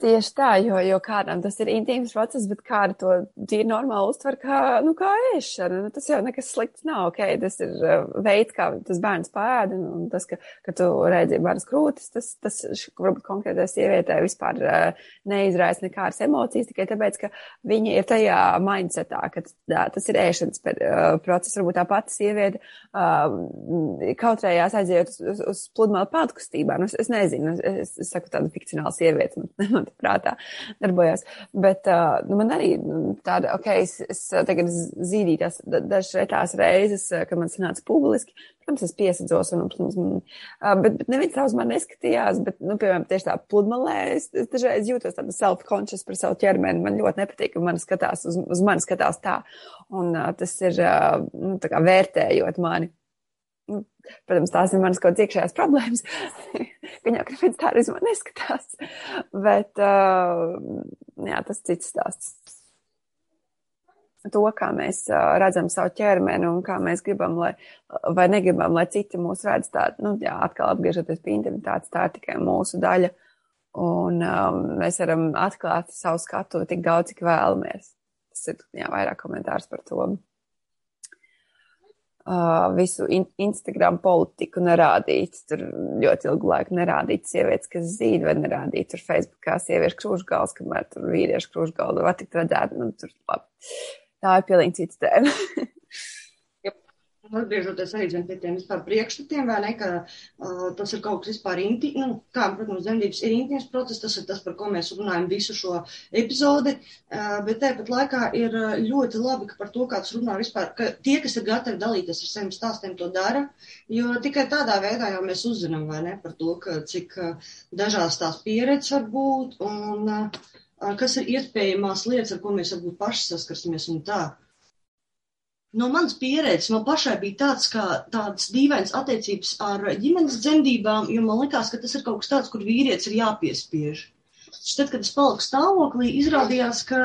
Tieši tā, jo, jo kādam tas ir intīms process, bet kāda to tīri normāli uztver kā, nu, kā ēšana. Nu, tas jau nekas slikts nav, ok, tas ir uh, veids, kā tas bērns pēda, un tas, ka, ka tu redzi bērns krūtis, tas, tas varbūt konkrētai sievietē vispār uh, neizraisa nekādas emocijas, tikai tāpēc, ka viņa ir tajā mindsetā, ka tā, tas ir ēšanas uh, process, varbūt tā pati sieviete uh, kautrējās aizējot uz, uz, uz pludmali pēdkustībām. Es, es nezinu, es, es saku tādu fikcionālu sievieti. Man, man prātā darbojās. Bet uh, nu, man arī nu, tāda, ok, es, es tagad zīdīju tās dažas retās reizes, kad man sanāca publiski. Protams, es piesadzos, un, protams, man, uh, bet, bet neviens tā uz mani neskatījās, bet, nu, piemēram, tieši tā pludmalē, es, es dažreiz jūtos tāda self-conscious par savu ķermeni. Man ļoti nepatīk, ka mani skatās, uz, uz mani skatās tā. Un uh, tas ir, uh, nu, tā kā vērtējot mani. Nu, protams, tās ir manas kaut kādas iekšējās problēmas. Viņa jau kāpēc tā arī man neskatās. Bet, uh, jā, tas cits stāsts. To, kā mēs redzam savu ķermeni un kā mēs gribam, lai, vai negribam, lai citi mūs redz tādu, nu, jā, atkal apgriežoties pie intimitātes, tā ir tikai mūsu daļa. Un um, mēs varam atklāt savu skatu tik daudz, cik vēlamies. Tas ir, jā, vairāk komentārs par to visu in Instagram politiku nerādīt, tur ļoti ilgu laiku nerādīt sievietes, kas zīd, vai nerādīt tur Facebookā sieviešu krūšgals, kamēr tur vīriešu krūšgalu var tikt redzēt, nu, tur labi. Tā ir pilnīgi cits tēma. [LAUGHS] atgriežoties zin, pie tiem vispār priekšstatiem, vai ne, ka uh, tas ir kaut kas vispār inti, nu, kā, protams, dzemdības ir intīms process, tas ir tas, par ko mēs runājam visu šo epizodi, uh, bet tāpat laikā ir ļoti labi, ka par to kāds runā vispār, ka tie, kas ir gatavi dalīties ar saviem stāstiem, to dara, jo tikai tādā veidā jau mēs uzzinām, vai ne, par to, ka cik uh, dažās tās pieredzes var būt un uh, kas ir iespējamās lietas, ar ko mēs varbūt paši saskarsimies un tā. No manas pieredzes man pašai bija tāds, kā tāds dīvains attiecības ar ģimenes dzemdībām, jo man likās, ka tas ir kaut kas tāds, kur vīrietis ir jāpiespiež. Tad, kad es paliku stāvoklī, izrādījās, ka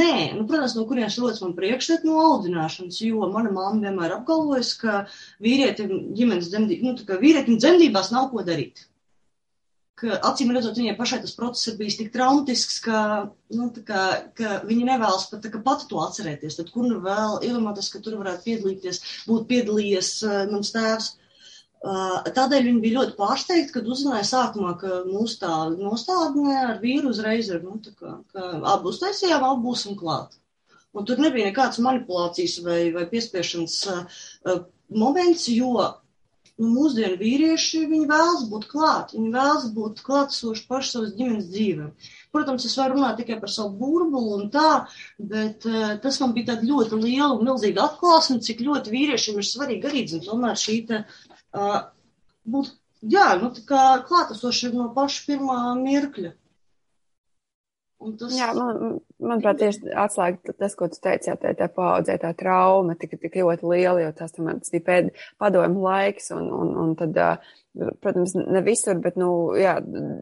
nē, nu, protams, no kurienes rodas man priekšstat no audzināšanas, jo mana mamma vienmēr apgalvojas, ka vīrietim ģimenes dzemdībās, nu, tā kā vīrietim dzemdībās nav ko darīt ka acīm redzot, viņai pašai tas process ir bijis tik traumatisks, ka, nu, kā, ka viņa nevēlas pat pati to atcerēties. Tad kur nu vēl iedomāties, ka tur varētu piedalīties, būt piedalījies uh, mans tēvs. Uh, tādēļ viņa bija ļoti pārsteigta, kad uzzināja sākumā, ka mūsu tā nostādnē ar vīru uzreiz ir, nu, tā kā, ka abi uztaisījām, abi būsim klāt. Un tur nebija nekādas manipulācijas vai, vai piespiešanas uh, moments, jo nu, mūsdienu vīrieši, viņi vēlas būt klāt, viņi vēlas būt klātsoši paši savas ģimenes dzīvē. Protams, es varu runāt tikai par savu burbulu un tā, bet uh, tas man bija tāda ļoti liela un milzīga atklāsme, cik ļoti vīriešiem ir svarīgi arī, zin, tomēr šī te, uh, būt, jā, nu, tā kā klātesoši no paša pirmā mirkļa. Tas... Jā, man, manuprāt, tieši atslēga tas, ko tu teici, jā, tā, tā paudzē, tā trauma tika tik ļoti liela, jo tas, man, tas bija pēd, padomu laiks, un, un, un tad, protams, ne visur, bet, nu, jā,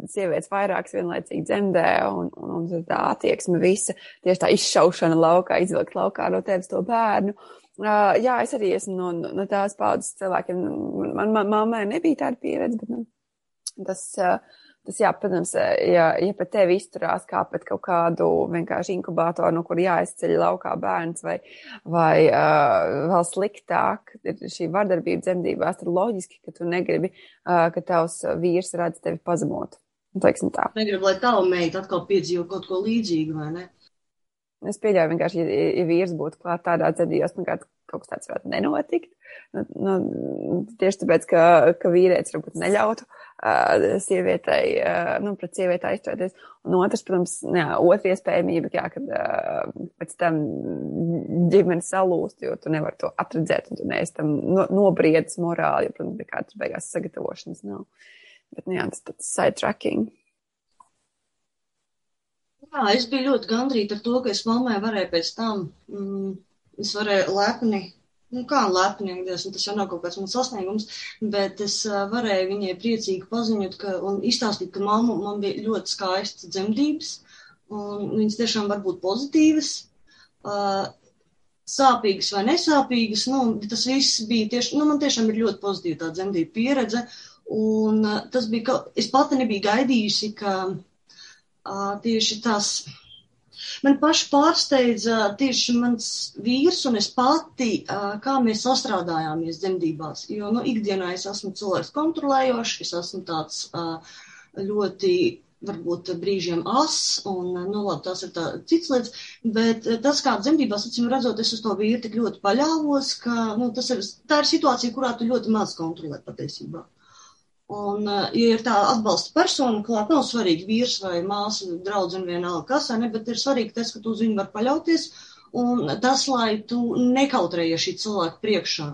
sievietes vairākas vienlaicīgi dzemdē, un, un, un tā attieksme visa, tieši tā izšaušana laukā, izvilkt laukā no tevis to bērnu. Uh, jā, es arī esmu no, no tās paudzes cilvēkiem, man, man, mammai nebija tāda pieredze, bet, nu, tas, uh, Tas, jā, protams, ja, ja pret tevi izturās kā pret kaut kādu vienkārši inkubātoru, no kur jāizceļ laukā bērns, vai, vai uh, vēl sliktāk ir šī vardarbība dzemdībās, tad loģiski, ka tu negribi, uh, ka tavs vīrs redz tevi pazemot. Teiksim tā. Negribu, lai tava meita atkal piedzīvo kaut ko līdzīgu, vai ne? Es pieļauju vienkārši, ja, ja vīrs būtu klāt tādā dzemdībās, nu, kaut kas tāds varētu nenotikt. Nu, nu, tieši tāpēc, ka, ka vīrietis varbūt neļautu uh, sievietei, nu, pret sievieti aizturēties. Un otrs, protams, jā, otra iespējamība, jā, kad pēc tam ģimene salūst, jo tu nevari to atredzēt, un tu neesi tam no, nobriedis morāli, jo, protams, nekādas beigās sagatavošanas nav. Bet, nu, jā, tas tāds sidetracking. Jā, es biju ļoti gandrīta ar to, ka es mammai varēju pēc tam, mm, es varēju lepni nu, kā lepniekties, un tas jau nav kaut kāds mans sasniegums, bet es uh, varēju viņai priecīgi paziņot ka, un izstāstīt, ka mamma man bija ļoti skaistas dzemdības, un viņas tiešām var būt pozitīvas, uh, sāpīgas vai nesāpīgas, nu, tas viss bija tieši, nu, man tiešām ir ļoti pozitīva tā dzemdība pieredze, un uh, tas bija, ka es pati nebiju gaidījusi, ka tieši tas. Man paši pārsteidza tieši mans vīrs un es pati, kā mēs sastrādājāmies dzemdībās. Jo, nu, ikdienā es esmu cilvēks kontrolējošs, es esmu tāds ļoti varbūt brīžiem as, un, nu, labi, tas ir tā cits lietas, bet tas, kā dzemdībās, acīm redzot, es uz to vīru tik ļoti paļāvos, ka, nu, tas ir, tā ir situācija, kurā tu ļoti maz kontrolē patiesībā. Un, ja ir tā atbalsta persona, klāt nav svarīgi vīrs vai māsa, draudzene vienalga kas, ne, bet ir svarīgi tas, ka tu uz viņu var paļauties, un tas, lai tu nekautrējies šī cilvēka priekšā.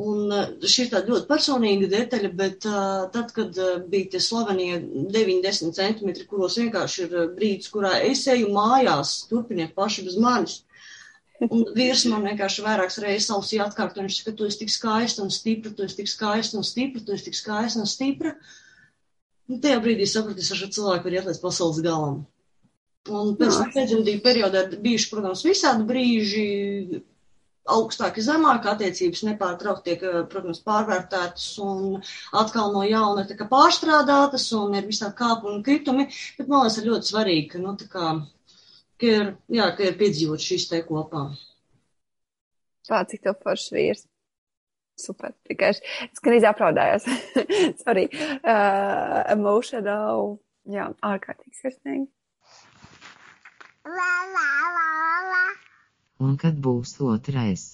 Un eh, šī ir tāda ļoti personīga detaļa, bet uh, tad, kad uh, bija tie slavenie 90 centimetri, kuros vienkārši ir brīdis, kurā es eju mājās, turpiniet paši bez manis. Un vīrs man vienkārši vairākas reizes ausī atkārto, viņš saka, tu esi tik skaista un stipra, tu esi tik skaista un stipra, tu esi tik skaista un stipra. Un tajā brīdī sapratu, es ar šo cilvēku varu iet līdz pasaules galam. Un pēc tam pēcdzemdību periodā bijuši, protams, visādi brīži, augstāki, zemāki attiecības nepārtraukti tiek, eh, protams, pārvērtētas un atkal no jauna kā pārstrādātas un ir visā kāpu un kritumi, bet man liekas, ir ļoti svarīgi, ka, nu, tā kā, ka ir, jā, ka ir piedzīvot šīs te kopā. Pā, cik tev foršs vīrs. Super, tikai es gan izapraudājos. [LAUGHS] Sorry. Uh, emotional. Jā, ārkārtīgi sirsnīgi. La, la, la, la un kad būs otrais.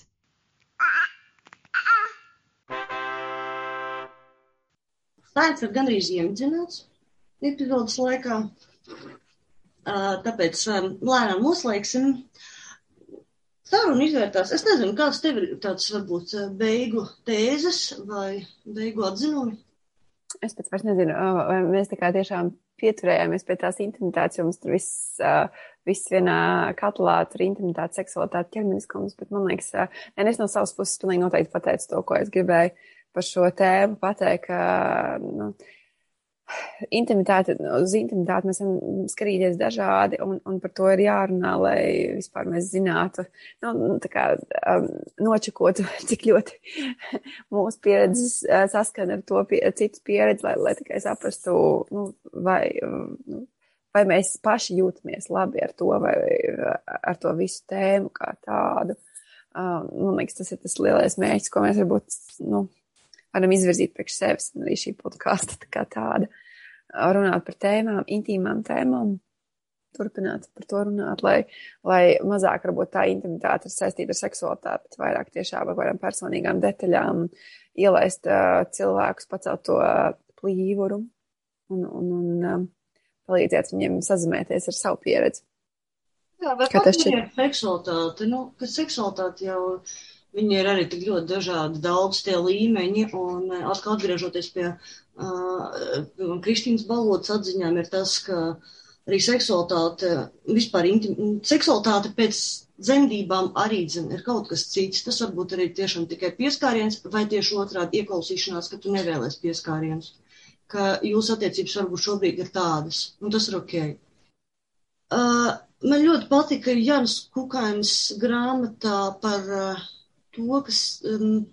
Stāsts ir gandrīz iemidzināts epizodes laikā, tāpēc lēnām noslēgsim. Saruna izvērtās. Es nezinu, kāds tev ir tāds varbūt beigu tēzes vai beigu atzinumi? Es pēc vairs nezinu, vai mēs tā kā tiešām pieturējāmies pie tās intimitātes, jo mums tur viss, viss vienā katlā, tur intimitāte, seksualitāte, ķermeniskums, bet man liekas, ne, es no savas puses pilnīgi noteikti pateicu to, ko es gribēju par šo tēmu pateikt, ka, nu, intimitāte, uz intimitāti mēs varam skatīties dažādi, un, un par to ir jārunā, lai vispār mēs zinātu, nu, nu tā kā um, nočakotu, [LAUGHS] cik ļoti [LAUGHS] mūsu pieredzes uh, saskana ar to pie, citu pieredzi, lai, lai tikai saprastu, nu, vai, nu, vai mēs paši jūtamies labi ar to, vai ar to visu tēmu kā tādu. Um, man liekas, tas ir tas lielais mērķis, ko mēs varbūt, nu, varam izvirzīt priekš sevis, un arī šī podkāsta tā kā tāda. Runāt par tēmām, intīmām tēmām, turpināt par to runāt, lai, lai mazāk varbūt tā intimitāte ir saistīta ar seksualitāti, bet vairāk tiešām ar kādām personīgām detaļām ielaist uh, cilvēkus, pacelt to uh, plīvuru un, un, un um, palīdzēt viņiem sazināties ar savu pieredzi. Jā, bet kā tas ir seksualitāte? Nu, ka seksualitāte jau Viņi ir arī tik ļoti dažādi, daudz tie līmeņi, un eh, atkal atgriežoties pie uh, Kristīnas balotas atziņām, ir tas, ka arī seksualitāte, vispār intim, seksualitāte pēc dzemdībām arī dzen, ir kaut kas cits. Tas varbūt arī tiešām tikai pieskāriens, vai tieši otrādi ieklausīšanās, ka tu nevēlies pieskārienus, ka jūsu attiecības varbūt šobrīd ir tādas, un tas ir ok. Uh, man ļoti patika Jānis Kukainas grāmatā par uh, to, kas um,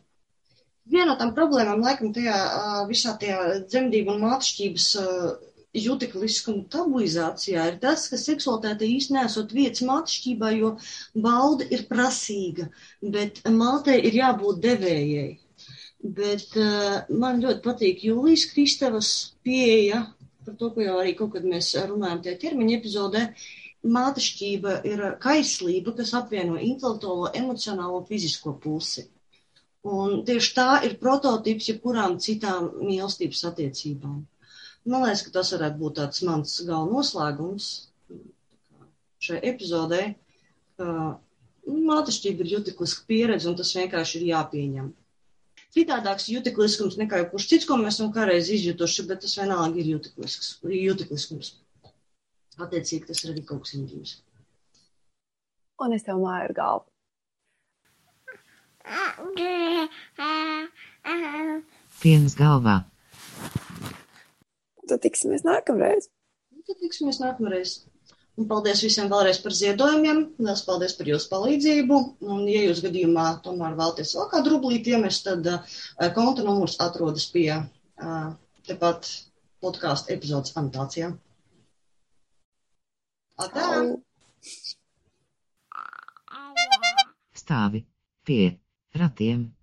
viena no tām problēmām, laikam, tajā uh, visā tajā dzemdību un mātešķības uh, jutekliskuma tabuizācijā ir tas, ka seksualitāte īsti nesot vietas mātešķībā, jo bauda ir prasīga, bet mātei ir jābūt devējai. Bet uh, man ļoti patīk Jūlijas Kristevas pieeja par to, ko jau arī kaut kad mēs runājam tajā ķermeņa epizodē, uh, mātešķība ir kaislība, kas apvieno intelektuālo, emocionālo fizisko pusi. Un tieši tā ir prototyps jebkurām citām mīlestības attiecībām. Man liekas, ka tas varētu būt tāds mans galva noslēgums šai epizodē, ka mātešķība ir jutekliska pieredze un tas vienkārši ir jāpieņem. Citādāks jutekliskums nekā jebkurš cits, ko mēs esam kādreiz izjutuši, bet tas vienalga ir juteklisks, jutekliskums. Attiecīgi tas ir arī kaut kas intīms. Un es tev māju ar galvu. Piens galvā. Tad tiksimies nākamreiz. Tad tiksimies nākamreiz. Un paldies visiem vēlreiz par ziedojumiem. Lielas paldies par jūsu palīdzību. Un, ja jūs gadījumā tomēr vēlaties vēl kādu rublīti iemest, tad uh, konta numurs atrodas pie uh, tepat podkāstu epizodes anotācijā. Atā! Stāvi pie ratiem.